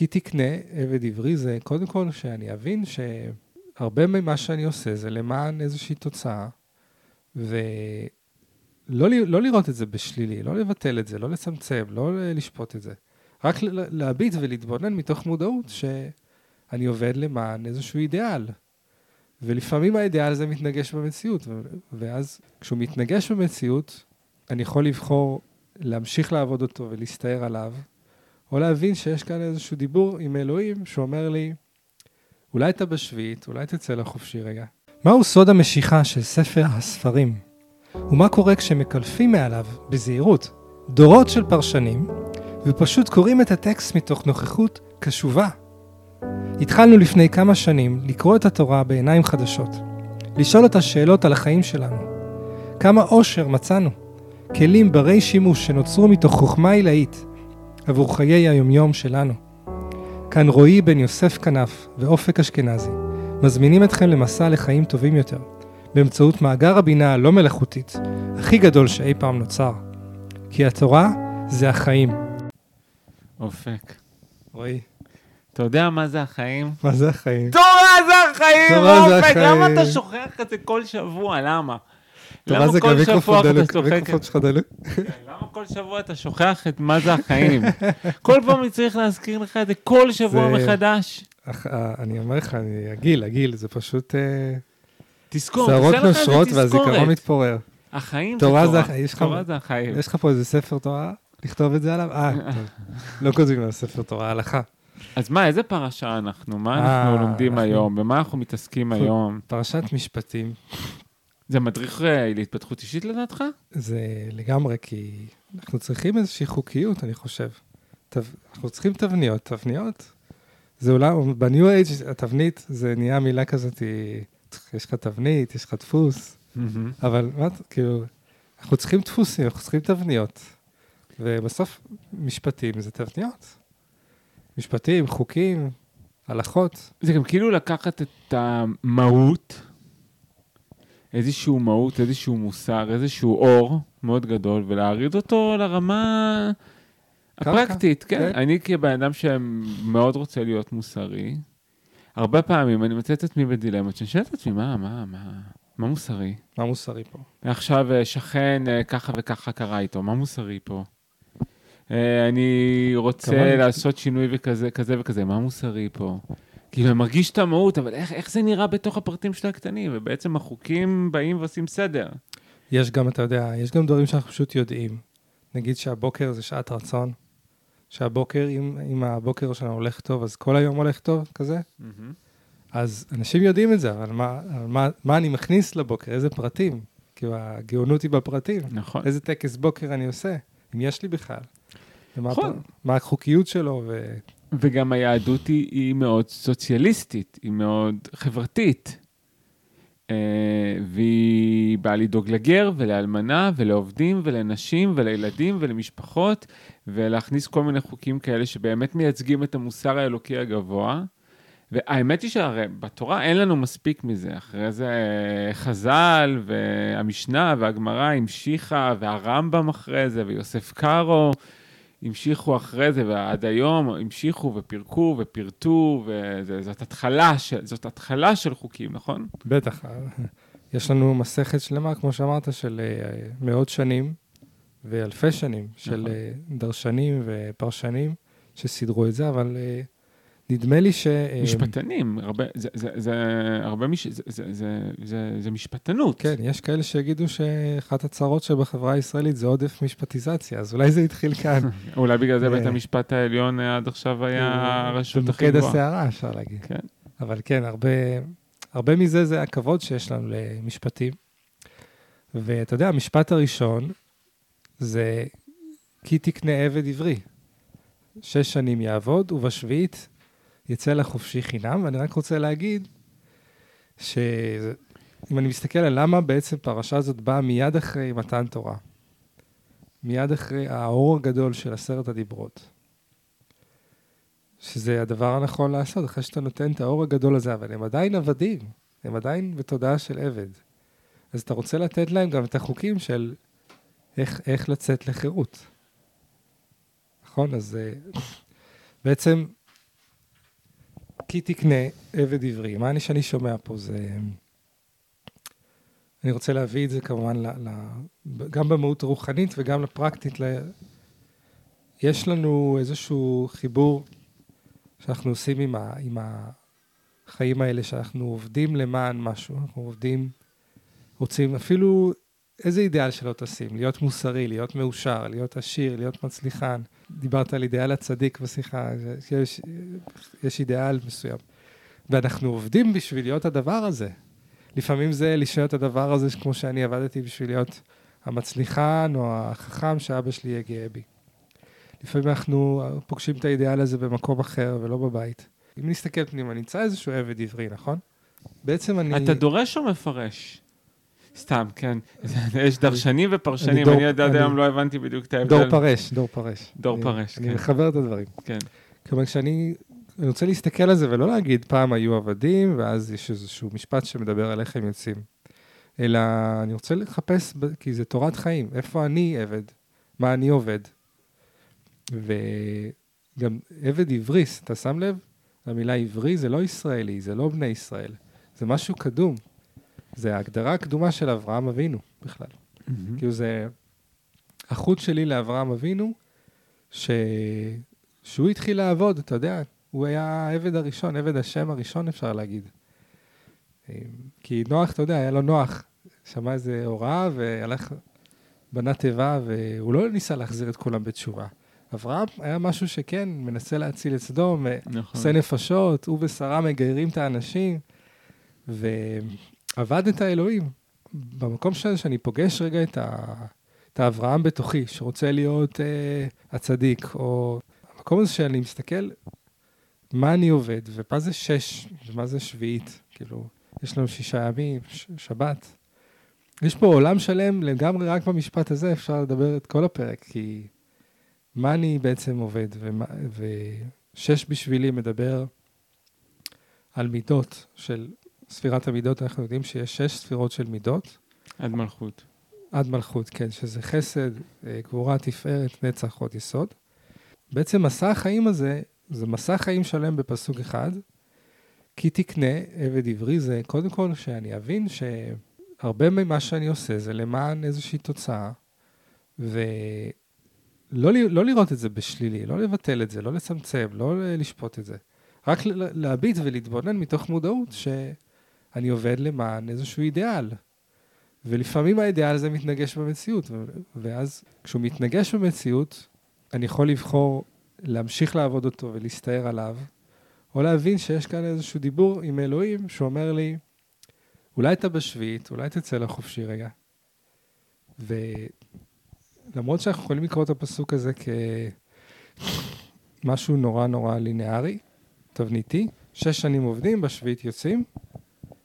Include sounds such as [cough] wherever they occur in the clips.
כי תקנה עבד עברי זה קודם כל שאני אבין שהרבה ממה שאני עושה זה למען איזושהי תוצאה, ולא לא לראות את זה בשלילי, לא לבטל את זה, לא לצמצם, לא לשפוט את זה. רק להביט ולהתבונן מתוך מודעות שאני עובד למען איזשהו אידיאל. ולפעמים האידיאל הזה מתנגש במציאות, ואז כשהוא מתנגש במציאות, אני יכול לבחור להמשיך לעבוד אותו ולהסתער עליו, או להבין שיש כאן איזשהו דיבור עם אלוהים שאומר לי, אולי אתה בשביעית, אולי תצא לחופשי רגע. מהו סוד המשיכה של ספר הספרים? ומה קורה כשמקלפים מעליו, בזהירות, דורות של פרשנים, ופשוט קוראים את הטקסט מתוך נוכחות קשובה? התחלנו לפני כמה שנים לקרוא את התורה בעיניים חדשות, לשאול את השאלות על החיים שלנו. כמה עושר מצאנו, כלים ברי שימוש שנוצרו מתוך חוכמה עילאית עבור חיי היומיום שלנו. כאן רועי בן יוסף כנף ואופק אשכנזי מזמינים אתכם למסע לחיים טובים יותר, באמצעות מאגר הבינה הלא מלאכותית, הכי גדול שאי פעם נוצר. כי התורה זה החיים. אופק. רועי. אתה יודע מה זה החיים? מה זה החיים? תורה זה החיים, תורה זה אופק! למה החיים. אתה שוכח את זה כל שבוע? למה? למה כל גם שבוע מיקרופון אתה שוכח את שלך דלק. [laughs] למה כל שבוע אתה שוכח את מה זה החיים? [laughs] כל פעם אני צריך להזכיר לך את זה כל שבוע מחדש. אה, אני אומר לך, אני הגיל, הגיל, זה פשוט אה, תזכור, שערות תעשה לך איזה נושרות והזיכרון. מתפורר. החיים זה תורה תורה. זה החיים. יש לך פה איזה ספר תורה? לכתוב את זה עליו? אה. [laughs] לא כותבים על ספר תורה, הלכה. אז מה, איזה פרשה אנחנו? מה אה, אנחנו לומדים אנחנו- היום? במה אנחנו מתעסקים היום? פרשת משפטים, זה מדריך אה, להתפתחות אישית לדעתך? זה לגמרי כי אנחנו צריכים איזושהי חוקיות, אני חושב. אנחנו צריכים תבניות. תבניות, זה אולי, בניו אייג' התבנית זה נהיה מילה כזאת, יש לך תבנית, יש לך דפוס, אבל מה, כאילו, אנחנו צריכים דפוסים, אנחנו צריכים תבניות. ובסוף משפטים זה תבניות. משפטים, חוקים, הלכות. זה גם כאילו לקחת את המהות, איזשהו מהות, איזשהו מוסר, איזשהו אור מאוד גדול, ולהוריד אותו לרמה הפרקטית, כן. כן. אני כבן אדם שמאוד רוצה להיות מוסרי, הרבה פעמים אני מוצא את עצמי בדילמות, שאני שואל את עצמי, מה, מה, מה, מה מוסרי? מה מוסרי פה? עכשיו אה, שכן אה, ככה וככה קרה איתו, מה מוסרי פה? אה, אני רוצה. לעשות שינוי וכזה כזה וכזה, מה מוסרי פה? כאילו, אני מרגיש את המהות, אבל איך, איך זה נראה בתוך הפרטים של הקטנים? ובעצם החוקים באים ועושים סדר. יש גם, אתה יודע, יש גם דברים שאנחנו פשוט יודעים. נגיד שהבוקר זה שעת רצון, שהבוקר, אם, אם הבוקר שלנו הולך טוב, אז כל היום הולך טוב, כזה. אז אנשים יודעים את זה, אבל מה, אבל מה, מה אני מכניס לבוקר? איזה פרטים? כאילו, הגאונות היא בפרטים. נכון. איזה טקס בוקר אני עושה, אם יש לי בכלל. ומה נכון. הפר- מה החוקיות שלו, ו... וגם היהדות היא, היא מאוד סוציאליסטית, היא מאוד חברתית. אה, והיא באה לדאוג לגר ולאלמנה ולעובדים ולנשים ולילדים ולמשפחות, ולהכניס כל מיני חוקים כאלה שבאמת מייצגים את המוסר האלוקי הגבוה. והאמת היא שהרי בתורה אין לנו מספיק מזה. אחרי זה אה, חז"ל והמשנה והגמרא המשיכה, והרמב"ם אחרי זה, ויוסף קארו. המשיכו אחרי זה, ועד היום המשיכו ופירקו ופירטו, וזאת התחלה של, זאת התחלה של חוקים, נכון? בטח, יש לנו מסכת שלמה, כמו שאמרת, של אה, מאות שנים ואלפי שנים, של נכון. אה, דרשנים ופרשנים שסידרו את זה, אבל אה, נדמה לי ש... אה, משפטנים, הרבה, זה, זה, זה, הרבה מש... זה, זה, זה, זה, זה משפטנות. כן, יש כאלה שיגידו שאחת הצרות שבחברה הישראלית זה עודף משפטיזציה, אז אולי זה התחיל כאן. [laughs] אולי בגלל זה אה, בית המשפט העליון אה, עד עכשיו היה הרשות הכי במוקד גבוהה. הסערה, אפשר להגיד. כן. אבל כן, הרבה, הרבה מזה זה הכבוד שיש לנו למשפטים. ואתה יודע, המשפט הראשון זה כי תקנה עבד עברי. שש שנים יעבוד, ובשביעית יצא לחופשי חינם. ואני רק רוצה להגיד, שאם אני מסתכל על למה בעצם פרשה הזאת באה מיד אחרי מתן תורה, מיד אחרי האור הגדול של עשרת הדיברות, שזה הדבר הנכון לעשות, אחרי שאתה נותן את האור הגדול הזה, אבל הם עדיין עבדים, הם עדיין בתודעה של עבד. אז אתה רוצה לתת להם גם את החוקים של איך, איך לצאת לחירות. נכון? אז אה, בעצם כי תקנה עבד עברי. מה אני שאני שומע פה זה... אני רוצה להביא את זה כמובן ל, ל, גם במהות הרוחנית וגם לפרקטית. ל... יש לנו איזשהו חיבור שאנחנו עושים עם, ה, עם החיים האלה, שאנחנו עובדים למען משהו, אנחנו עובדים, רוצים אפילו איזה אידיאל שלא תשים, להיות מוסרי, להיות מאושר, להיות עשיר, להיות מצליחן. דיברת על אידיאל הצדיק בשיחה, יש, יש אידיאל מסוים. ואנחנו עובדים בשביל להיות הדבר הזה. לפעמים זה להישאר את הדבר הזה, כמו שאני עבדתי בשביל להיות המצליחן או החכם שאבא שלי יהיה גאה בי. לפעמים אנחנו פוגשים את האידיאל הזה במקום אחר ולא בבית. אם נסתכל פנימה, נמצא איזשהו עבד עברי, נכון? בעצם אני... אתה דורש או מפרש? סתם, כן. יש דרשנים ופרשנים, אני עד אני- היום לא הבנתי בדיוק את ההבדל. דור פרש, דור פרש. דור אני- פרש, אני כן. מחבר את הדברים. כן. כלומר, כשאני אני רוצה להסתכל על זה ולא להגיד, פעם היו עבדים, ואז יש איזשהו משפט שמדבר על איך הם יוצאים. אלא אני רוצה לחפש, כי זה תורת חיים, איפה אני עבד, מה אני עובד. וגם עבד עבריס, אתה שם לב? המילה עברי זה לא ישראלי, זה לא בני ישראל, זה משהו קדום. זה ההגדרה הקדומה של אברהם אבינו בכלל. כאילו זה החוט שלי לאברהם אבינו, ש... שהוא התחיל לעבוד, אתה יודע, הוא היה העבד הראשון, עבד השם הראשון אפשר להגיד. אה, כי נוח, אתה יודע, היה לו נוח, שמע איזה הוראה והלך, בנה תיבה, והוא לא ניסה להחזיר את כולם בתשובה. אברהם היה משהו שכן, מנסה להציל את סדום, נכון. עושה נפשות, הוא ושרה מגיירים את האנשים, ועבד את האלוהים. במקום שאני, שאני פוגש רגע את, ה, את האברהם בתוכי, שרוצה להיות אה, הצדיק, או המקום הזה שאני מסתכל, מה אני עובד, ומה זה שש, ומה זה שביעית, כאילו, יש לנו שישה ימים, ש, שבת. יש פה עולם שלם לגמרי, רק במשפט הזה אפשר לדבר את כל הפרק, כי מה אני בעצם עובד, ומה, ושש בשבילי מדבר על מידות של ספירת המידות, אנחנו יודעים שיש שש ספירות של מידות, עד מלכות. עד מלכות, כן, שזה חסד, אה, גבורה, תפארת, נצח, עוד יסוד. בעצם מסע החיים הזה, זה מסע חיים שלם בפסוק אחד, כי תקנה עבד עברי, זה קודם כל שאני אבין שהרבה ממה שאני עושה זה למען איזושהי תוצאה, ולא לא לראות את זה בשלילי, לא לבטל את זה, לא לצמצם, לא לשפוט את זה. רק להביט ולהתבונן מתוך מודעות שאני עובד למען איזשהו אידיאל. ולפעמים האידיאל הזה מתנגש במציאות, ואז כשהוא מתנגש במציאות, אני יכול לבחור להמשיך לעבוד אותו ולהסתער עליו, או להבין שיש כאן איזשהו דיבור עם אלוהים שאומר לי, אולי אתה בשביעית, אולי תצא לחופשי רגע. ולמרות שאנחנו יכולים לקרוא את הפסוק הזה כמשהו נורא נורא ליניארי, תבניתי, שש שנים עובדים, בשביעית יוצאים,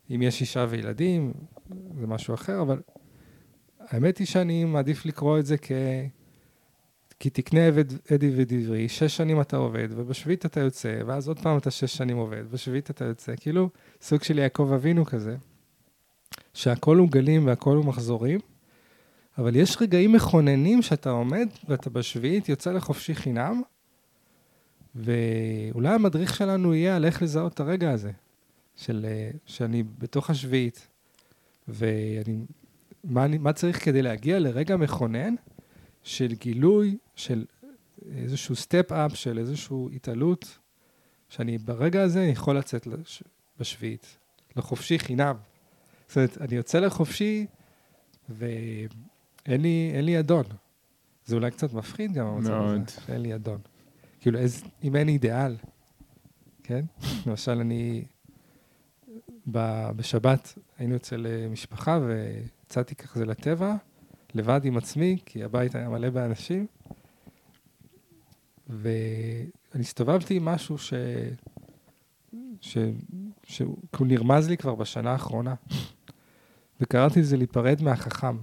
אם יש אישה וילדים, זה משהו אחר, אבל האמת היא שאני מעדיף לקרוא את זה כ... כי תקנה עבד עדי ודברי, שש שנים אתה עובד, ובשביעית אתה יוצא, ואז עוד פעם אתה שש שנים עובד, בשביעית אתה יוצא, כאילו סוג של יעקב אבינו כזה, שהכל הוא גלים והכל הוא מחזורים, אבל יש רגעים מכוננים שאתה עומד ואתה בשביעית יוצא לחופשי חינם, ואולי המדריך שלנו יהיה על איך לזהות את הרגע הזה, של, אה, שאני בתוך השביעית, ואני, מה, אני, מה צריך כדי להגיע לרגע מכונן של גילוי, של איזשהו step-up, של איזושהי התעלות, שאני ברגע הזה יכול לצאת לש, בשביעית, לחופשי חינם. זאת אומרת, אני יוצא לחופשי ואין לי, לי אדון. זה אולי קצת מפחיד גם המצב מאוד. הזה, שאין לי אדון. כאילו, איז, אם אין אידיאל, כן? [laughs] למשל, אני בשבת היינו אצל אה, משפחה ויצאתי כזה לטבע, לבד עם עצמי, כי הבית היה מלא באנשים, ואני הסתובבתי עם משהו ש... ש... שהוא נרמז לי כבר בשנה האחרונה, וקראתי לזה להיפרד מהחכם.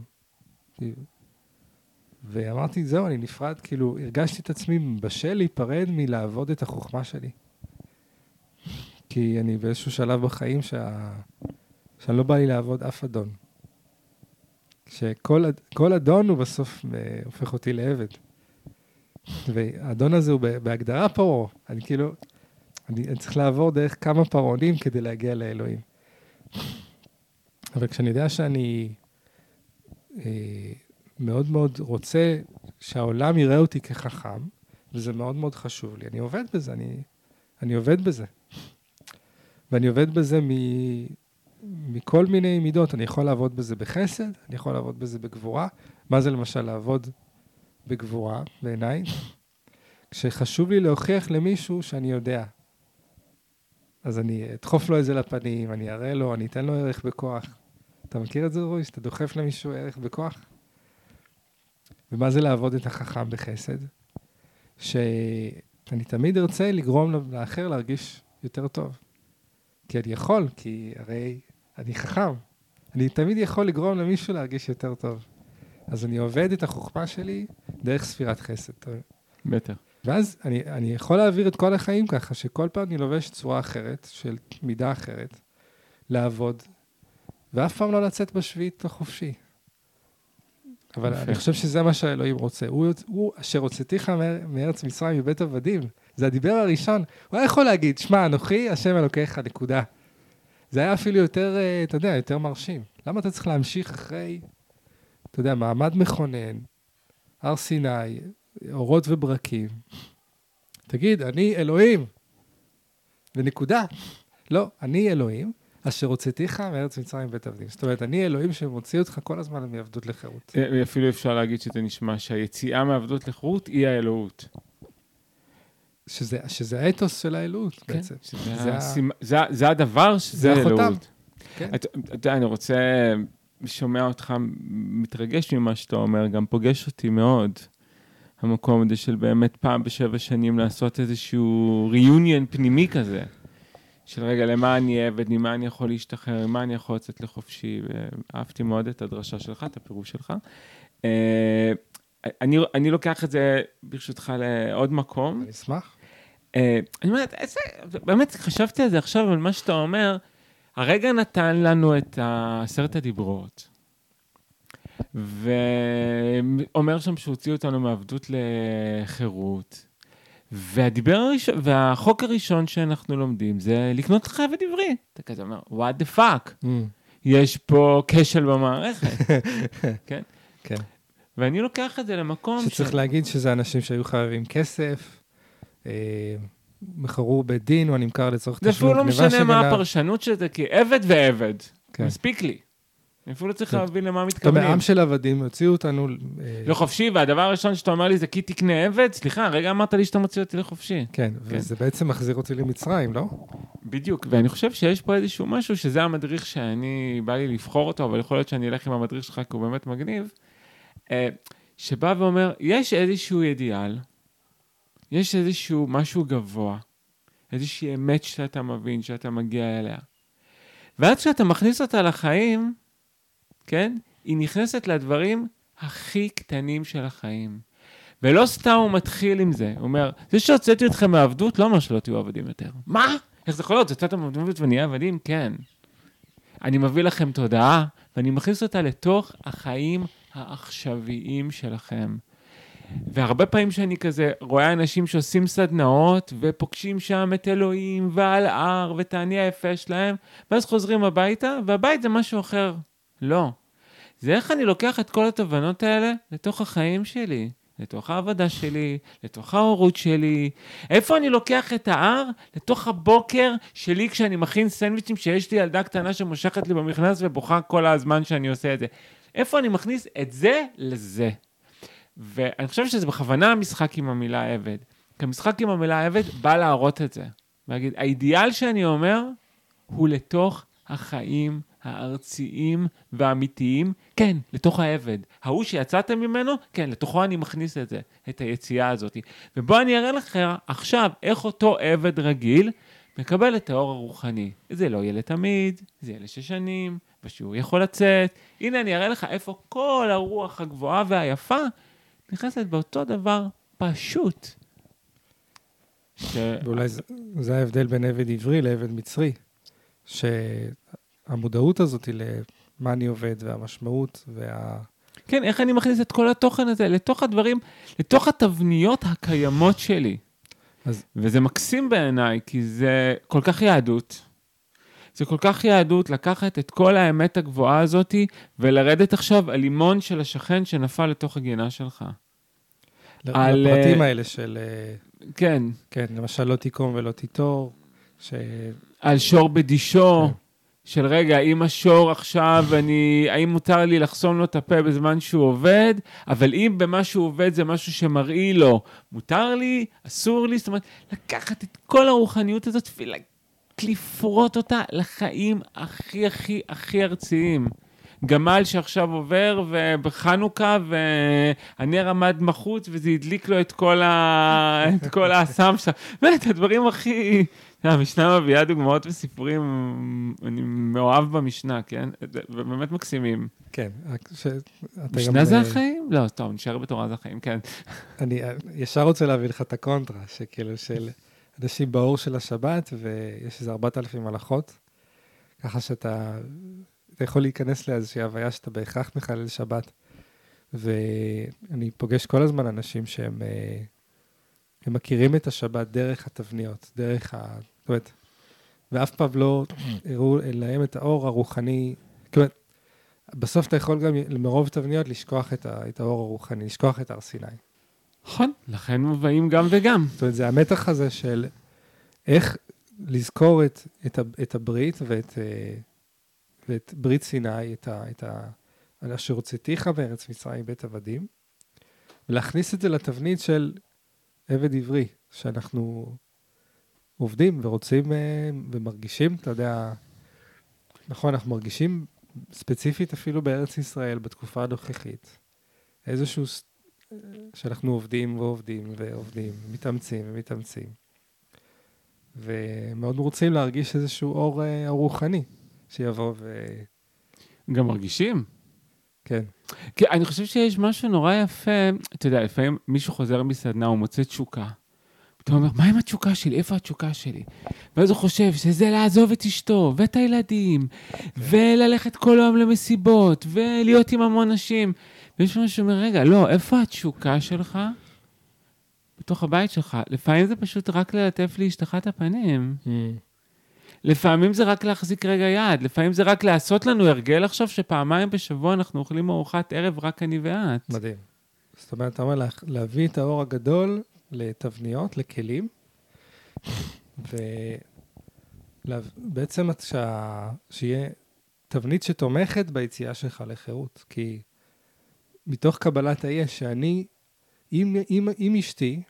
ואמרתי, זהו, אני נפרד, כאילו, הרגשתי את עצמי בשל להיפרד מלעבוד את החוכמה שלי. כי אני באיזשהו שלב בחיים שה... שאני לא בא לי לעבוד אף אדון. שכל אד- כל אדון הוא בסוף אה, הופך אותי לעבד. והאדון הזה הוא בהגדרה פרעה. אני כאילו, אני, אני צריך לעבור דרך כמה פרעונים כדי להגיע לאלוהים. אבל כשאני יודע שאני אה, מאוד מאוד רוצה שהעולם יראה אותי כחכם, וזה מאוד מאוד חשוב לי, אני עובד בזה, אני, אני עובד בזה. ואני עובד בזה מ, מכל מיני מידות. אני יכול לעבוד בזה בחסד, אני יכול לעבוד בזה בגבורה. מה זה למשל לעבוד בגבורה, בעיניי? כשחשוב לי להוכיח למישהו שאני יודע. אז אני אדחוף לו את זה לפנים, אני אראה לו, אני אתן לו ערך בכוח. אתה מכיר את זה, רועי? שאתה דוחף למישהו ערך בכוח? ומה זה לעבוד את החכם בחסד? שאני תמיד ארצה לגרום לאחר להרגיש יותר טוב. כי אני יכול, כי הרי אני חכם. אני תמיד יכול לגרום למישהו להרגיש יותר טוב. אז אני עובד את החוכמה שלי דרך ספירת חסד. בטח. ואז אני, אני יכול להעביר את כל החיים ככה, שכל פעם אני לובש צורה אחרת, של מידה אחרת, לעבוד, ואף פעם לא לצאת בשביעית החופשי. אבל. אני חושב שזה מה שהאלוהים רוצה. הוא, הוא אשר הוצאתיך מאר- מארץ מצרים מבית עבדים. זה הדיבר הראשון. הוא היה יכול להגיד, שמע, אנוכי השם אלוקיך, נקודה. זה היה אפילו יותר, אה, אתה יודע, יותר מרשים. למה אתה צריך להמשיך אחרי, אתה יודע, מעמד מכונן, הר סיני, אורות וברקים? תגיד, אני אלוהים, ונקודה. לא, אני אלוהים, אשר הוצאתיך מארץ מצרים מבית עבדים. זאת אומרת, אני אלוהים שמוציא אותך כל הזמן מעבדות לחירות. אה, אפילו אפשר להגיד שזה נשמע שהיציאה מעבדות לחירות היא האלוהות. שזה, שזה האתוס של האלוהות כן, בעצם. שזה זה הסימ- זה ה- זה הדבר שזה זה החותם. אלוהות. כן. אתה אתה יודע, אני רוצה, שומע אותך מתרגש ממה שאתה אומר, גם פוגש אותי מאוד. המקום הזה של באמת פעם בשבע שנים לעשות איזשהו ריוניון פנימי כזה. של רגע, למה אני עבד, ממה אני יכול להשתחרר, ממה אני יכול לצאת לחופשי. ואהבתי מאוד את הדרשה שלך, את הפירוש שלך. אני, אני לוקח את זה, ברשותך, לעוד מקום. אני אשמח. אה, אני אומרת, איזה, באמת חשבתי על זה עכשיו, על מה שאתה אומר, הרגע נתן לנו את עשרת הדיברות, ואומר שם שהוציאו אותנו מעבדות לחירות, והדיבר הראשון, והחוק הראשון שאנחנו לומדים זה לקנות עבד עברי. אתה כזה אומר, what the fuck, יש פה כשל במערכת, [laughs] כן? כן. ואני לוקח את זה למקום שצריך להגיד שזה אנשים שהיו חייבים כסף, אה, מכרו בדין או נמכר לצורך זה אפילו לא גניבה משנה מה שגנב. הפרשנות של זה, כי עבד ועבד, כן. מספיק לי. אני אפילו לא צריך כן. להבין למה אתה מתכוונים. עם של עבדים הוציאו אותנו... אה, לחופשי, והדבר הראשון שאתה אומר לי זה כי תקנה עבד? סליחה, הרגע אמרת לי שאתה מוציא אותי לחופשי. כן, וזה בעצם מחזיר אותי למצרים, לא? בדיוק, ואני חושב שיש פה איזשהו משהו שזה המדריך שאני, בא לי לבחור אותו, אבל יכול להיות שאני אלך עם המדריך שלך כי הוא באמת מגניב, שבא ואומר, יש איזשהו אידיאל, יש איזשהו משהו גבוה, איזושהי אמת שאתה מבין, שאתה מגיע אליה. ואז כשאתה מכניס אותה לחיים, כן, היא נכנסת לדברים הכי קטנים של החיים. ולא סתם הוא מתחיל עם זה, הוא אומר, זה שהוצאתי אתכם מעבדות לא אומר שלא תהיו עבדים יותר. מה? איך זה יכול להיות? יצאתם מעבדות ונהיה עבדים? כן. אני מביא לכם תודעה, ואני מכניס אותה לתוך החיים העכשוויים שלכם. והרבה פעמים שאני כזה רואה אנשים שעושים סדנאות ופוגשים שם את אלוהים ועל הר ואת האני היפה שלהם, ואז חוזרים הביתה, והבית זה משהו אחר. לא. זה איך אני לוקח את כל התובנות האלה לתוך החיים שלי, לתוך העבודה שלי, לתוך ההורות שלי. איפה אני לוקח את ההר? לתוך הבוקר שלי כשאני מכין סנדוויצ'ים שיש לי ילדה קטנה שמושכת לי במכנס ובוכה כל הזמן שאני עושה את זה. איפה אני מכניס את זה לזה? ואני חושב שזה בכוונה המשחק עם המילה עבד. כי המשחק עם המילה עבד בא להראות את זה. להגיד, האידיאל שאני אומר הוא לתוך החיים הארציים והאמיתיים, כן, לתוך העבד. ההוא שיצאתם ממנו, כן, לתוכו אני מכניס את זה, את היציאה הזאת. ובוא אני אראה לך עכשיו איך אותו עבד רגיל מקבל את האור הרוחני. זה לא יהיה לתמיד, זה יהיה לשש שנים, ושהוא יכול לצאת. הנה, אני אראה לך איפה כל הרוח הגבוהה והיפה נכנסת באותו דבר פשוט. ש... ואולי זה, זה ההבדל בין עבד עברי לעבד מצרי. שהמודעות הזאת היא למה אני עובד והמשמעות וה... כן, איך אני מכניס את כל התוכן הזה לתוך הדברים, לתוך התבניות הקיימות שלי. אז- וזה מקסים בעיניי, כי זה כל כך יהדות. זה כל כך יהדות לקחת את כל האמת הגבוהה הזאתי ולרדת עכשיו על לימון של השכן שנפל לתוך הגינה שלך. על, לפרטים אה, האלה של, אה, כן, כן, למשל לא תיקום ולא תיטור, ש... על שור בדישו, כן. של רגע, אם השור עכשיו, אני, האם מותר לי לחסום לו את הפה בזמן שהוא עובד, אבל אם במה שהוא עובד זה משהו שמרעיל לו, מותר לי, אסור לי, זאת אומרת, לקחת את כל הרוחניות הזאת ולפרוט אותה לחיים הכי הכי הכי ארציים. גמל שעכשיו עובר ובחנוכה והנר עמד מחוץ וזה הדליק לו את כל, ה... [laughs] את כל האסם שם. באמת, הדברים הכי... המשנה מביאה דוגמאות וסיפורים, אני מאוהב במשנה, כן? ובאמת מקסימים. כן, רק ש... משנה גם, זה אה, החיים? לא, טוב, נשאר בתורה זה החיים, כן. אני אה, ישר רוצה להביא לך את הקונטרה, שכאילו של אנשים באור של השבת, ויש איזה 4,000 הלכות, ככה שאתה אתה יכול להיכנס לאיזושהי הוויה שאתה בהכרח מחלל שבת. ואני פוגש כל הזמן אנשים שהם אה, הם מכירים את השבת דרך התבניות, דרך ה... זאת אומרת, ואף פעם לא הראו להם את האור הרוחני. אומרת, בסוף אתה יכול גם מרוב תבניות לשכוח את, ה, את האור הרוחני, לשכוח את הר סיני. נכון, לכן מובאים גם וגם. זאת אומרת, זה המתח הזה של איך לזכור את, את, את הברית ואת, אה, ואת ברית סיני, את, ה, את ה, על אשר הוצאתיך בארץ מצרים בית עבדים, ולהכניס את זה לתבנית של עבד עברי, שאנחנו עובדים ורוצים אה, ומרגישים, אתה יודע, נכון, אנחנו מרגישים ספציפית אפילו בארץ ישראל, בתקופה הנוכחית, איזשהו שאנחנו עובדים ועובדים ועובדים, מתאמצים ומתאמצים. ומאוד רוצים להרגיש איזשהו אור אה, רוחני שיבוא ו... גם מרגישים. כן, כי אני חושב שיש משהו נורא יפה, אתה יודע, לפעמים מישהו חוזר מסדנה, הוא מוצא תשוקה. אתה אומר, מה עם התשוקה שלי? איפה התשוקה שלי? ואז הוא חושב שזה לעזוב את אשתו, ואת הילדים, וללכת כל היום למסיבות, ולהיות עם המון נשים. ויש משהו שאומר, רגע, לא, איפה התשוקה שלך? בתוך הבית שלך. לפעמים זה פשוט רק ללטף לאשתך את הפנים. לפעמים זה רק להחזיק רגע יד, לפעמים זה רק לעשות לנו הרגל עכשיו שפעמיים בשבוע אנחנו אוכלים ארוחת ערב רק אני ואת. מדהים. זאת אומרת, אתה אומר לה, להביא את האור הגדול לתבניות, לכלים, [laughs] ובעצם שה... שיהיה תבנית שתומכת ביציאה שלך לחירות. כי מתוך קבלת היש, שאני, עם, עם, עם אשתי,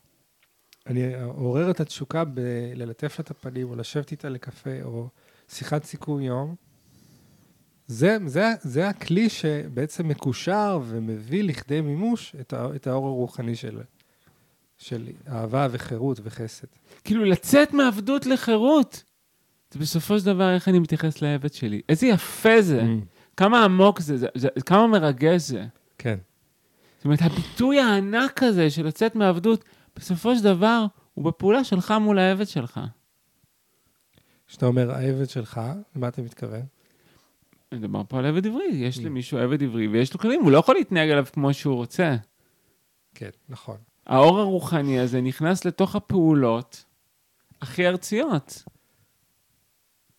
אני עורר את התשוקה בללטף לה את הפנים, או לשבת איתה לקפה, או שיחת סיכום יום. זה, זה, זה הכלי שבעצם מקושר ומביא לכדי מימוש את, ה, את האור הרוחני של, של אהבה וחירות וחסד. כאילו לצאת מעבדות לחירות. זה בסופו של דבר איך אני מתייחס לעבד שלי. איזה יפה זה, כמה עמוק זה, זה, זה כמה מרגש זה. זאת אומרת, הביטוי הענק הזה של לצאת מעבדות, בסופו של דבר הוא בפעולה שלך מול העבד שלך. כשאתה אומר העבד שלך, למה אתה מתכוון? אני מדבר פה על עבד עברי, יש Mm. למישהו עבד עברי ויש לו כללים, הוא לא יכול להתנהג עליו כמו שהוא רוצה. כן, נכון. האור הרוחני הזה נכנס לתוך הפעולות הכי ארציות.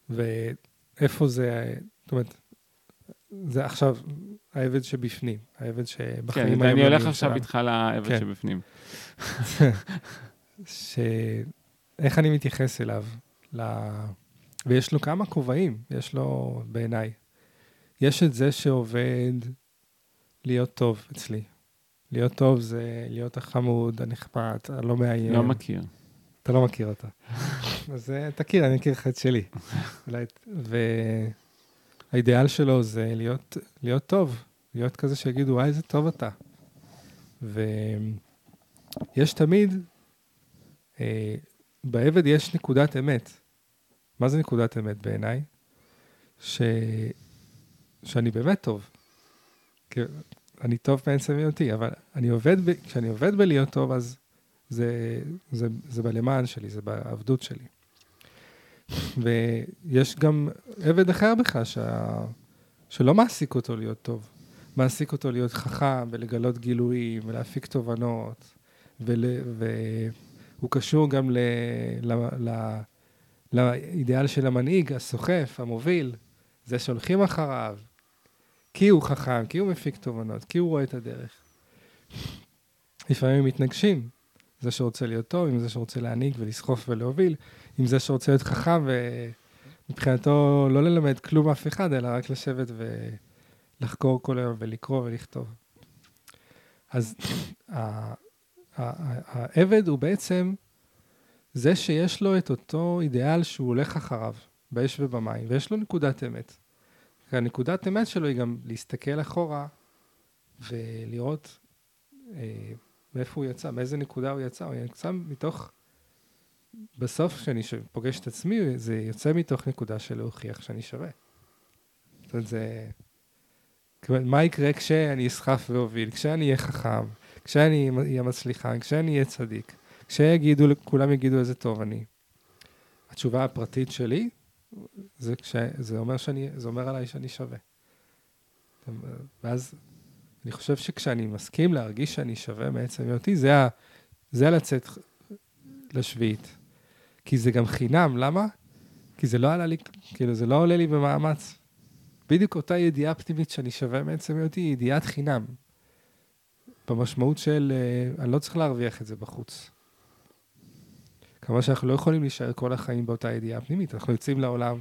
ואיפה זה, זאת אומרת, זה עכשיו העבד שבפנים, העבד כן, שבחיים ואני היומיומיים הולך עכשיו. איתך לעבד כן. שבפנים. [laughs] ש... איך אני מתייחס אליו? ל... ויש לו כמה כובעים, יש לו בעיניי. יש את זה שעובד להיות טוב אצלי. להיות טוב זה להיות החמוד, הנחמד, הלא מאיים. לא מכיר. אתה לא מכיר אותה. [laughs] אז אה, תכיר, אני מכיר לך את שלי. אולי... והאידיאל שלו זה להיות, להיות טוב, להיות כזה שיגידו, וואי, איזה טוב אתה. ויש תמיד, אה, בעבד יש נקודת אמת. מה זה נקודת אמת בעיניי? ש... שאני באמת טוב. אני טוב בעצם היותי, אבל אני עובד, ב... כשאני עובד בלהיות טוב, אז זה, זה, זה בלמען שלי, זה בעבדות שלי. ויש גם עבד אחר בך שה... שלא מעסיק אותו להיות טוב. מעסיק אותו להיות חכם ולגלות גילויים ולהפיק תובנות. ול... והוא הוא קשור גם ל, ל, ל, לאידיאל של המנהיג, הסוחף, המוביל, זה שהולכים אחריו, כי הוא חכם, כי הוא מפיק תובנות, כי הוא רואה את הדרך. לפעמים מתנגשים, זה שרוצה להיות טוב, עם זה שרוצה להנהיג ולסחוף ולהוביל, עם זה שרוצה להיות חכם ומבחינתו לא ללמד כלום אף אחד, אלא רק לשבת ולחקור כל היום ולקרוא ולכתוב. אז העבד הוא בעצם זה שיש לו את אותו אידיאל שהוא הולך אחריו, באש ובמים, ויש לו נקודת אמת. והנקודת אמת שלו היא גם להסתכל אחורה ולראות אה, מאיפה הוא יצא, מאיזה נקודה הוא יצא. הוא יצא מתוך, בסוף כשאני פוגש את עצמי, זה יוצא מתוך נקודה של להוכיח שאני שווה. זאת אומרת, זה... מה יקרה כשאני אסחף ואוביל, כשאני אהיה חכם, כשאני אהיה מצליחן, כשאני אהיה צדיק, כשיגידו, כולם יגידו איזה טוב אני. התשובה הפרטית שלי, זה, כש, זה, אומר שאני, זה אומר עליי שאני שווה. ואז אני חושב שכשאני מסכים להרגיש שאני שווה מעצם היותי, זה, ה, זה לצאת לשביעית. כי זה גם חינם, למה? כי זה לא עלה לי, כאילו, זה לא עולה לי במאמץ. בדיוק אותה ידיעה פנימית שאני שווה מעצם היותי, היא ידיעת חינם. במשמעות של, uh, אני לא צריך להרוויח את זה בחוץ. כמה שאנחנו לא יכולים להישאר כל החיים באותה ידיעה פנימית, אנחנו יוצאים לעולם,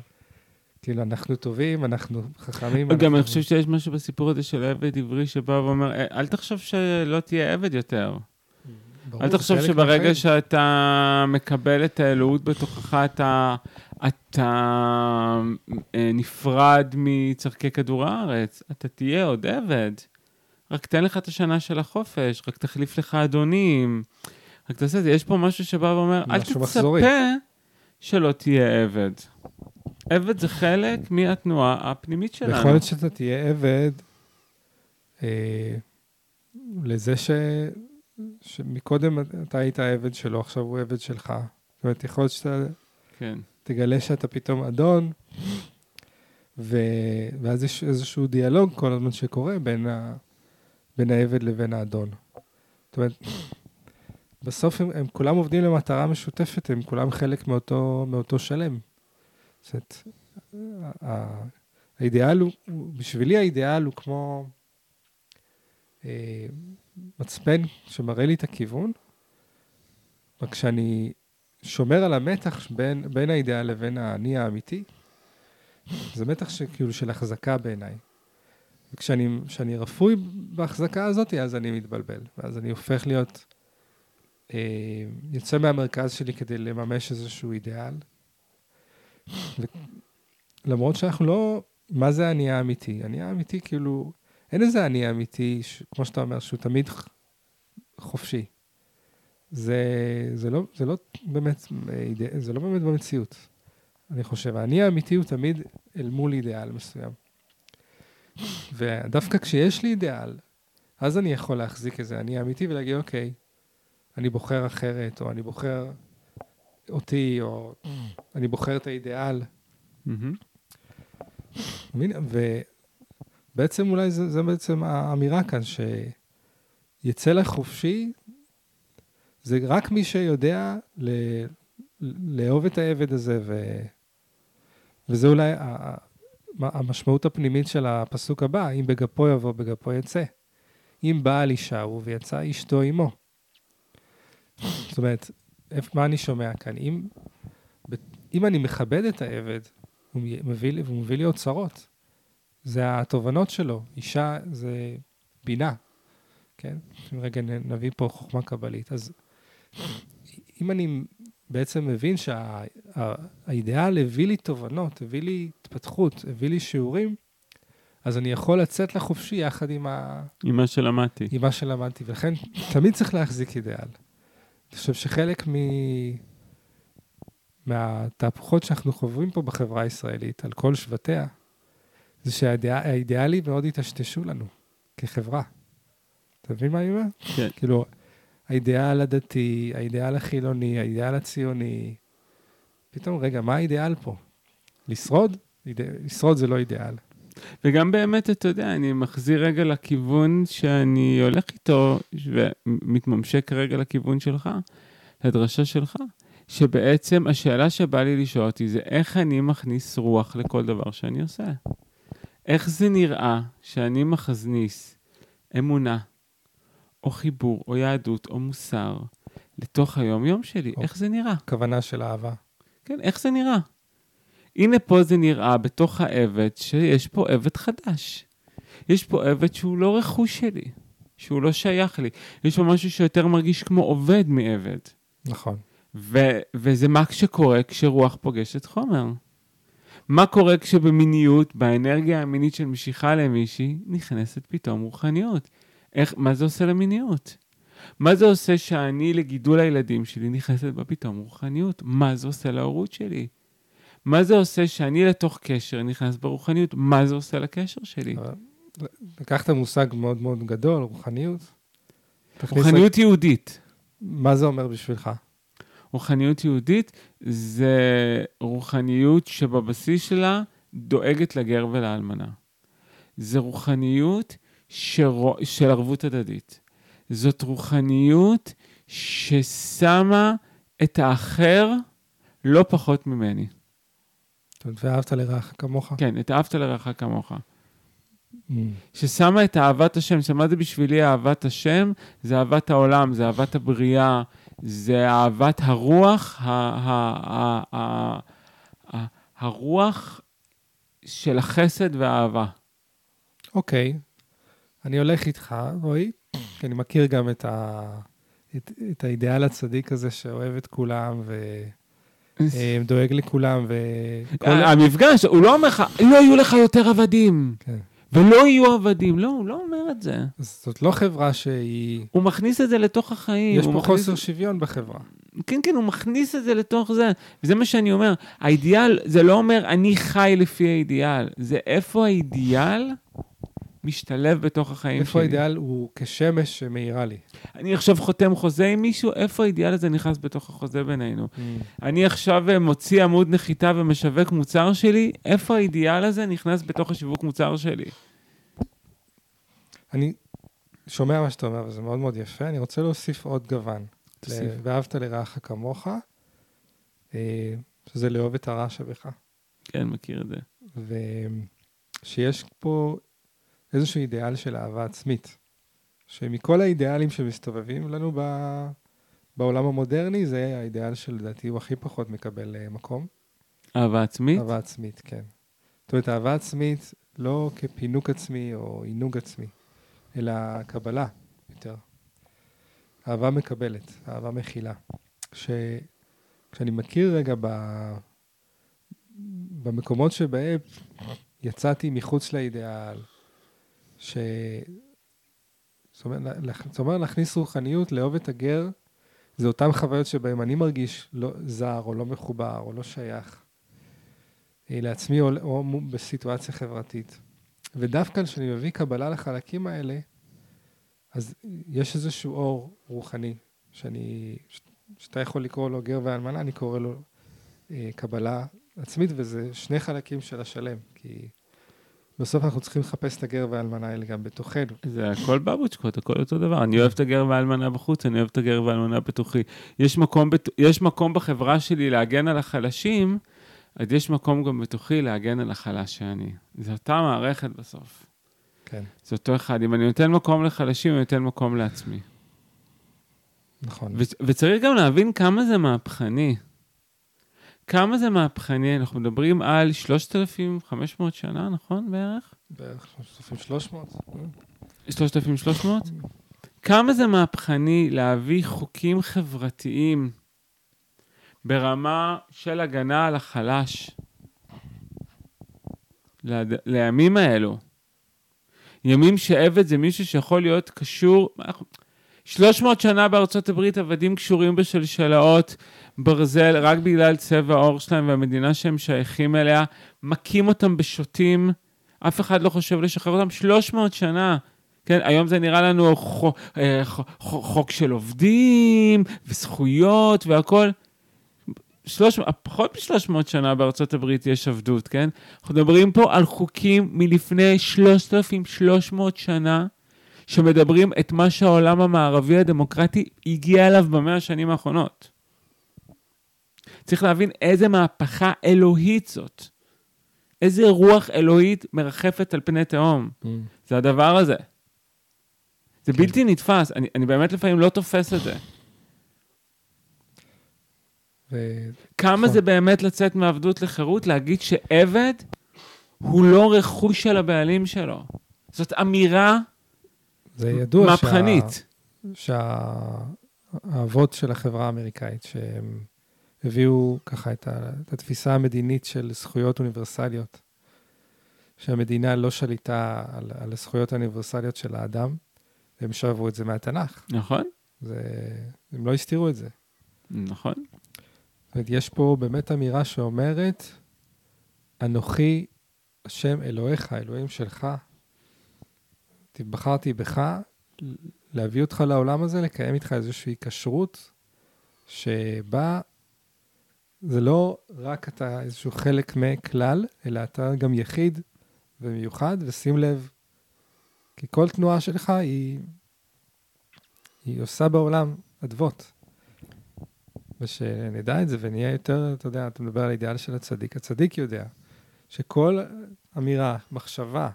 כאילו, אנחנו טובים, אנחנו חכמים. גם אנחנו... אני חושב שיש משהו בסיפור הזה של עבד עברי שבא ואומר, אה, אל תחשוב שלא תהיה עבד יותר. ברור, אל תחשוב שברגע. שאתה מקבל את האלוהות בתוכך, אתה, אתה אה, נפרד מצורכי כדור הארץ, אתה תהיה עוד עבד. רק תן לך את השנה של החופש, רק תחליף לך אדונים. רק תעשה את זה, יש פה משהו שבא ואומר, אל תצפה מחזורי. שלא תהיה עבד. עבד זה חלק מהתנועה הפנימית שלנו. יכול להיות שאתה תהיה עבד אה, לזה ש... שמקודם אתה היית עבד שלו, עכשיו הוא עבד שלך. זאת אומרת, יכול להיות שאתה... כן. תגלה שאתה פתאום אדון, ו... ואז יש איזשהו דיאלוג כל הזמן שקורה בין, ה... בין העבד לבין האדון. זאת אומרת, בסוף הם, הם כולם עובדים למטרה משותפת, הם כולם חלק מאותו, מאותו שלם. זאת האידיאל הוא, בשבילי האידיאל הוא כמו אה, מצפן שמראה לי את הכיוון, רק שאני שומר על המתח בין, בין האידיאל לבין האני האמיתי, זה מתח שכאילו של החזקה בעיניי. וכשאני רפוי בהחזקה הזאת, אז אני מתבלבל, ואז אני הופך להיות אה, יוצא מהמרכז שלי כדי לממש איזשהו אידיאל. למרות שאנחנו לא, מה זה אני האמיתי? אני האמיתי, כאילו, אין איזה אני האמיתי, ש, כמו שאתה אומר, שהוא תמיד חופשי. זה, זה, לא, זה, לא באמת, זה לא באמת במציאות, אני חושב. האני האמיתי הוא תמיד אל מול אידיאל מסוים. ודווקא כשיש לי אידיאל, אז אני יכול להחזיק איזה אני האמיתי ולהגיד, אוקיי, אני בוחר אחרת, או אני בוחר אותי, או אני בוחר את האידיאל. ובעצם אולי זה, זה בעצם האמירה כאן, שיצא לחופשי, זה רק מי שיודע ל, לאהוב את העבד הזה, ו, וזה אולי המשמעות הפנימית של הפסוק הבא, אם בגפו יבוא, בגפו יצא. אם בעל אישה הוא ויצא אשתו עמו. זאת אומרת, מה אני שומע כאן? אם, אם אני מכבד את העבד, הוא מביא, הוא מביא לי אוצרות. זה התובנות שלו. אישה זה בינה, כן? רגע נביא פה חוכמה קבלית. אז אם אני בעצם מבין שהאידאל שה, הביא לי תובנות, הביא לי התפתחות, הביא לי שיעורים, אז אני יכול לצאת לחופשי יחד עם ה... עם מה שלמדתי. עם מה שלמדתי, ולכן תמיד צריך להחזיק אידאל. אני חושב שחלק מ... מהתהפוכות שאנחנו חווים פה בחברה הישראלית, על כל שבטיה, זה שהאידיאלים מאוד היטשטשו לנו כחברה. אתה מבין מה אני אומר? כן. כאילו, האידיאל הדתי, האידיאל החילוני, האידיאל הציוני. פתאום, רגע, מה האידיאל פה? לשרוד? אידא... לשרוד זה לא אידיאל. וגם באמת, אתה יודע, אני מחזיר רגע לכיוון שאני הולך איתו, ומתממשק רגע לכיוון שלך, לדרשה שלך, שבעצם השאלה שבא לי לשאול אותי זה איך אני מכניס רוח לכל דבר שאני עושה. איך זה נראה שאני מכניס אמונה, או חיבור, או יהדות, או מוסר, לתוך היום-יום שלי? או. איך זה נראה? כוונה של אהבה. כן, איך זה נראה? הנה פה זה נראה בתוך העבד שיש פה עבד חדש. יש פה עבד שהוא לא רכוש שלי, שהוא לא שייך לי. יש פה משהו שיותר מרגיש כמו עובד מעבד. נכון. ו- וזה מה שקורה כשרוח פוגשת חומר. מה קורה כשבמיניות, באנרגיה המינית של משיכה למישהי, נכנסת פתאום רוחניות? איך, מה זה עושה למיניות? מה זה עושה שאני לגידול הילדים שלי נכנסת בה פתאום רוחניות? מה זה עושה להורות שלי? מה זה עושה שאני לתוך קשר נכנס ברוחניות? מה זה עושה לקשר שלי? לקחת מושג מאוד מאוד גדול, רוחניות. רוחניות יהודית. מה זה אומר בשבילך? רוחניות יהודית זה רוחניות שבבסיס שלה דואגת לגר ולאלמנה. זה רוחניות שרו, של ערבות הדדית. זאת רוחניות ששמה את האחר לא פחות ממני. ואהבת לרעך כמוך. כן, את אהבת לרעך כמוך. Mm. ששמה את אהבת השם, שמה זה בשבילי אהבת השם? זה אהבת העולם, זה אהבת הבריאה, זה אהבת הרוח, ה- ה- ה- ה- ה- הרוח של החסד והאהבה. אוקיי, אני הולך איתך, רועי, כי אני מכיר גם את, ה... את, את האידיאל הצדיק הזה שאוהב את כולם ודואג לכולם, וכל... המפגש, הוא לא אומר לך, לא יהיו לך יותר עבדים, כן. ולא יהיו עבדים. לא, הוא לא אומר את זה. זאת לא חברה שהיא... הוא מכניס את זה לתוך החיים. יש פה מכניס- חוסר שוויון בחברה. כן, כן, הוא מכניס את זה לתוך זה. וזה מה שאני אומר. האידיאל, זה לא אומר אני חי לפי האידיאל, זה איפה האידיאל משתלב בתוך החיים איפה שלי. האידיאל הוא כשמש שמאירה לי. אני עכשיו חותם חוזה עם מישהו, איפה האידיאל הזה נכנס בתוך החוזה בינינו? אני עכשיו אה, מוציא עמוד נחיתה ומשווק מוצר שלי, איפה האידיאל הזה נכנס בתוך השיווק מוצר שלי? אני שומע מה שאתה אומר, וזה מאוד מאוד יפה. אני רוצה להוסיף עוד גוון. תוסיף. ואהבת לרעך כמוך, אה, שזה לאהוב את הרע שבך. כן, מכיר את זה. ושיש פה איזשהו אידיאל של אהבה עצמית, שמכל האידיאלים שמסתובבים לנו ב... בעולם המודרני, זה האידיאל שלדעתי הוא הכי פחות מקבל אה, מקום. אהבה עצמית? אהבה עצמית, כן. זאת אומרת, אהבה עצמית לא כפינוק עצמי או עינוג עצמי, אלא קבלה יותר. אהבה מקבלת, אהבה מכילה. כש... כשאני מכיר רגע ב... במקומות שבהם יצאתי מחוץ לאידיאל, ש... זאת אומרת, להכניס רוחניות, לאהוב את הגר, זה אותן חוויות שבהן אני מרגיש לא זר, או לא מחובר, או לא שייך אה, לעצמי, או, או בסיטואציה חברתית. ודווקא כשאני מביא קבלה לחלקים האלה, אז יש איזשהו אור רוחני, שאני, שאתה יכול לקרוא לו גר ואלמנה, אני קורא לו אה, קבלה עצמית, וזה שני חלקים של השלם, כי בסוף אנחנו צריכים לחפש את הגר והאלמנה האלה גם בתוכנו. זה הכל בבוצ'קות, הכל אותו דבר. אני אוהב את הגר והאלמנה בחוץ, אני אוהב את הגר והאלמנה בתוכי. יש מקום, בת... יש מקום בחברה שלי להגן על החלשים, אז יש מקום גם בתוכי להגן על החלש שאני. זו אותה מערכת בסוף. כן, זה אותו אחד. אם אני נותן מקום לחלשים, אני נותן מקום לעצמי. נכון. ו- וצריך גם להבין כמה זה מהפכני. כמה זה מהפכני, אנחנו מדברים על 3,500 שנה, נכון בערך? בערך 300. 3,300? כמה זה מהפכני להביא חוקים חברתיים ברמה של הגנה על החלש ליד- לימים האלו. ימים שעבד זה מישהו שיכול להיות קשור, אנחנו- 300 שנה בארצות הברית עבדים קשורים בשלשלאות ברזל רק בגלל צבע העור שלהם והמדינה שהם שייכים אליה, מכים אותם בשוטים, אף אחד לא חושב לשחרר אותם 300 שנה. כן, היום זה נראה לנו חוק, חוק של עובדים וזכויות והכול. שלוש, פחות מ-300 שנה בארצות הברית יש עבדות, כן? אנחנו מדברים פה על חוקים מלפני 3,300 שנה, שמדברים את מה שהעולם המערבי הדמוקרטי הגיע אליו במאה השנים האחרונות. צריך להבין איזה מהפכה אלוהית זאת. איזה רוח אלוהית מרחפת על פני תהום. Mm. זה הדבר הזה. זה כן. בלתי נתפס, אני, אני באמת לפעמים לא תופס את זה. ו- כמה נכון. זה באמת לצאת מעבדות לחירות, להגיד שעבד הוא לא רכוש של הבעלים שלו. זאת אמירה זה ידוע מהפכנית. שהאבות של החברה האמריקאית, שהם הביאו ככה את, ה, את התפיסה המדינית של זכויות אוניברסליות, שהמדינה לא שליטה על, על הזכויות האוניברסליות של האדם, והם שאבו את זה מהתנ"ך. נכון, זה, הם לא הסתירו את זה. נכון. זאת אומרת, יש פה באמת אמירה שאומרת, אנוכי השם אלוהיך, אלוהים שלך, בחרתי בך להביא אותך לעולם הזה, לקיים איתך איזושהי כשרות, שבה זה לא רק אתה איזשהו חלק מכלל, אלא אתה גם יחיד ומיוחד, ושים לב, כי כל תנועה שלך היא, היא עושה בעולם אדוות. ושנדע את זה ונהיה יותר, אתה יודע, אתה מדבר על האידיאל של הצדיק. הצדיק יודע שכל אמירה, מחשבה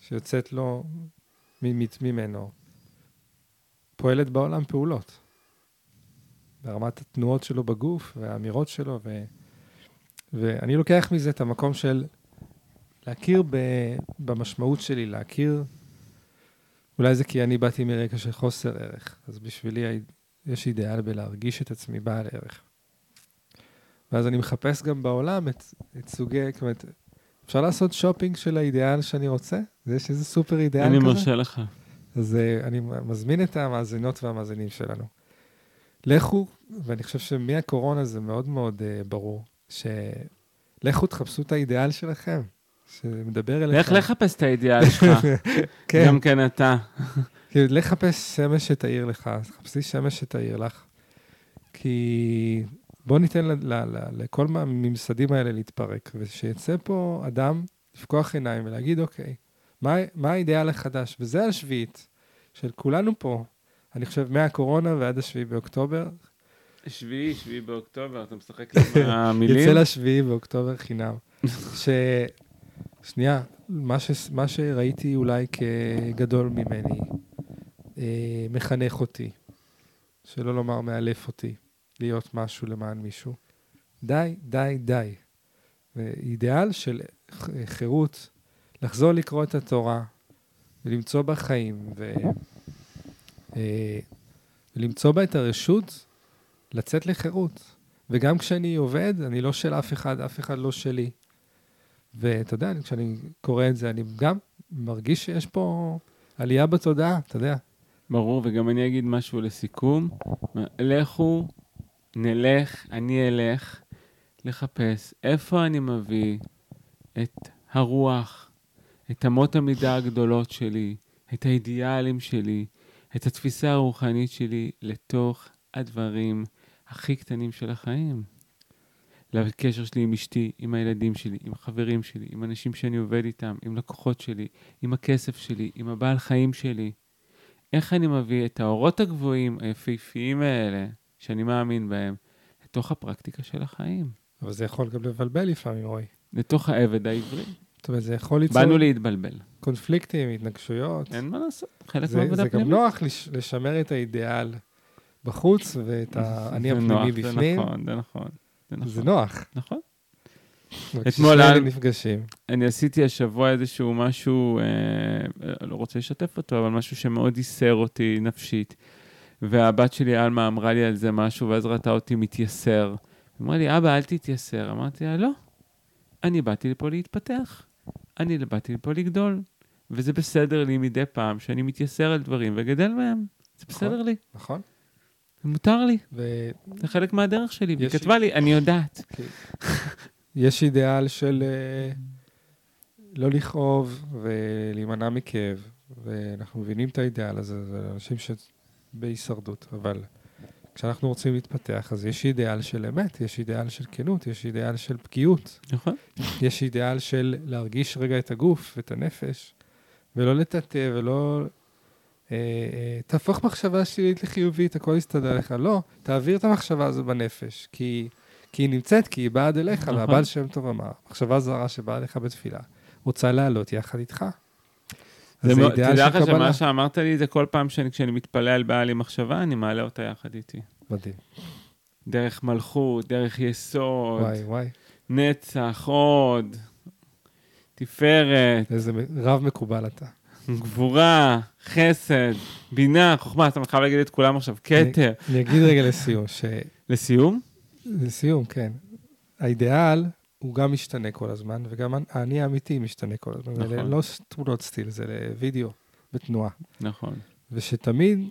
שיוצאת לו ממנו, פועלת בעולם פעולות. ברמת התנועות שלו בגוף והאמירות שלו. ו... ואני לוקח מזה את המקום של להכיר ב... במשמעות שלי, להכיר, אולי זה כי אני באתי מרקע של חוסר ערך, אז בשבילי יש אידיאל בלהרגיש את עצמי בעל ערך. ואז אני מחפש גם בעולם את, את סוגי, זאת אומרת, אפשר לעשות שופינג של האידיאל שאני רוצה? יש איזה סופר אידיאל אני כזה? מרשה לך. אז uh, אני מזמין את המאזינות והמאזינים שלנו. לכו, ואני חושב שמהקורונה זה מאוד מאוד uh, ברור, שלכו תחפשו את האידיאל שלכם, שמדבר אליכם. לך לחפש את האידיאל שלך, [laughs] כן, גם כן אתה. [laughs] כאילו, לך חפש שמש שתאיר לך, אז חפשי שמש שתאיר לך. כי בוא ניתן ל- ל- ל- לכל הממסדים האלה להתפרק, ושיצא פה אדם לפקוח עיניים ולהגיד, אוקיי, מה, מה האידיאל החדש? וזה השביעית של כולנו פה, אני חושב, מהקורונה ועד השביעי באוקטובר, שביעי, שביעי באוקטובר, אתה משחק עם [laughs] המילים? יצא לשביעי באוקטובר חינם. [laughs] ש... שנייה, מה, ש... מה שראיתי אולי כגדול ממני, אה, מחנך אותי, שלא לומר מאלף אותי, להיות משהו למען מישהו. די, די, די. ואידיאל של חירות, לחזור לקרוא את התורה, ולמצוא בה חיים, ו... אה, ולמצוא בה את הרשות לצאת לחירות. וגם כשאני עובד, אני לא של אף אחד, אף אחד לא שלי. ואתה יודע, כשאני קורא את זה, אני גם מרגיש שיש פה עלייה בתודעה, אתה יודע. ברור, וגם אני אגיד משהו לסיכום. לכו, נלך, אני אלך לחפש איפה אני מביא את הרוח, את אמות המידה הגדולות שלי, את האידיאלים שלי, את התפיסה הרוחנית שלי לתוך הדברים הכי קטנים של החיים. לקשר שלי עם אשתי, עם הילדים שלי, עם החברים שלי, עם אנשים שאני עובד איתם, עם לקוחות שלי, עם הכסף שלי, עם הבעל חיים שלי. איך אני מביא את האורות הגבוהים, היפהפיים האלה, שאני מאמין בהם, לתוך הפרקטיקה של החיים, אבל זה יכול גם לבלבל לפעמים, רועי. לתוך העבד העברי. זאת אומרת, זה יכול ליצור באנו להתבלבל. קונפליקטים, התנגשויות. אין מה לעשות, חלק זה, מהעבודה זה גם פנימית. נוח לש, לשמר את האידיאל בחוץ ואת האני הפנימי בפנים. זה נכון, זה נכון. זה נכון. נוח. נכון. אתמול על- נפגשים. אני עשיתי השבוע איזשהו משהו, אה, לא רוצה לשתף אותו, אבל משהו שמאוד ייסר אותי נפשית. והבת שלי, עלמה, אמרה לי על זה משהו, ואז ראתה אותי מתייסר. היא אמרה לי, אבא, אל תתייסר. אמרתי לה, לא, אני באתי לפה להתפתח. אני באתי לפה לגדול. וזה בסדר לי מדי פעם שאני מתייסר על דברים וגדל מהם. זה בסדר נכון. לי, נכון? זה מותר לי, ו... זה חלק מהדרך שלי. והיא כתבה לי, אני יודעת. [laughs] יש אידיאל של אה, לא לכאוב ולהימנע מכאב, ואנחנו מבינים את האידיאל הזה, זה אנשים שבהישרדות, אבל כשאנחנו רוצים להתפתח, אז יש אידיאל של אמת, יש אידיאל של כנות, יש אידיאל של פגיעות, נכון? יש אידיאל של להרגיש רגע את הגוף ואת הנפש, ולא לטאטא ולא... אה, אה, תהפוך מחשבה שלילית לחיובית, הכל יסתדר לך. לא, תעביר את המחשבה הזו בנפש, כי, כי היא נמצאת, כי היא באה עד אליך, נכון. והבעל שם טוב אמר, מחשבה זרה שבאה אליך בתפילה, רוצה לעלות יחד איתך. זה אידאל תדע לך. שמה שאמרת לי זה כל פעם שאני- כשאני מתפלל על בעיה לי מחשבה, אני מעלה אותה יחד איתי. מדהים. דרך מלכות, דרך יסוד, וואי, וואי, נצח, הוד, תפארת, איזה רב מקובל אתה. גבורה, חסד, בינה, חוכמה, אתה חייב להגיד את כולם עכשיו, כתר. אני אגיד רגע לסיום, ש... לסיום? לסיום, כן. האידיאל הוא גם משתנה כל הזמן, וגם האני האמיתי משתנה כל הזמן. נכון. זה לא תמונות סטיל, זה וידאו בתנועה. נכון. ושתמיד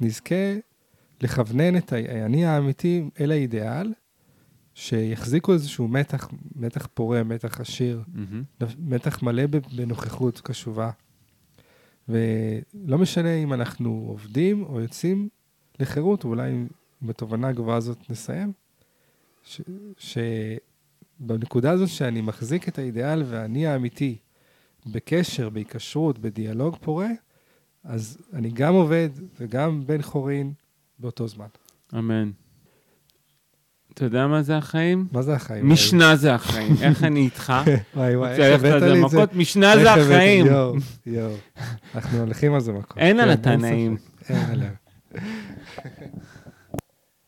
נזכה לכוונן את האני האמיתי אל האידיאל, שיחזיקו איזשהו מתח, מתח פורה, מתח עשיר, מהמם. מתח מלא בנוכחות קשובה. ולא משנה אם אנחנו עובדים או יוצאים לחירות, ואולי בתובנה הגבוהה הזאת נסיים, ש- שבנקודה הזאת שאני מחזיק את האידיאל והאני האמיתי בקשר, בהיקשרות, בדיאלוג פורה, אז אני גם עובד וגם בן חורין באותו זמן. אמן. אתה יודע מה זה החיים? מה זה החיים? משנה זה החיים. [laughs] איך אני איתך? [laughs] וואי וואי, איך הבאת לי את זה? משנה זה החיים. יואו, יואו. אנחנו הולכים על זה מכות. אין על כן, התנאים. אין עליהם. [laughs]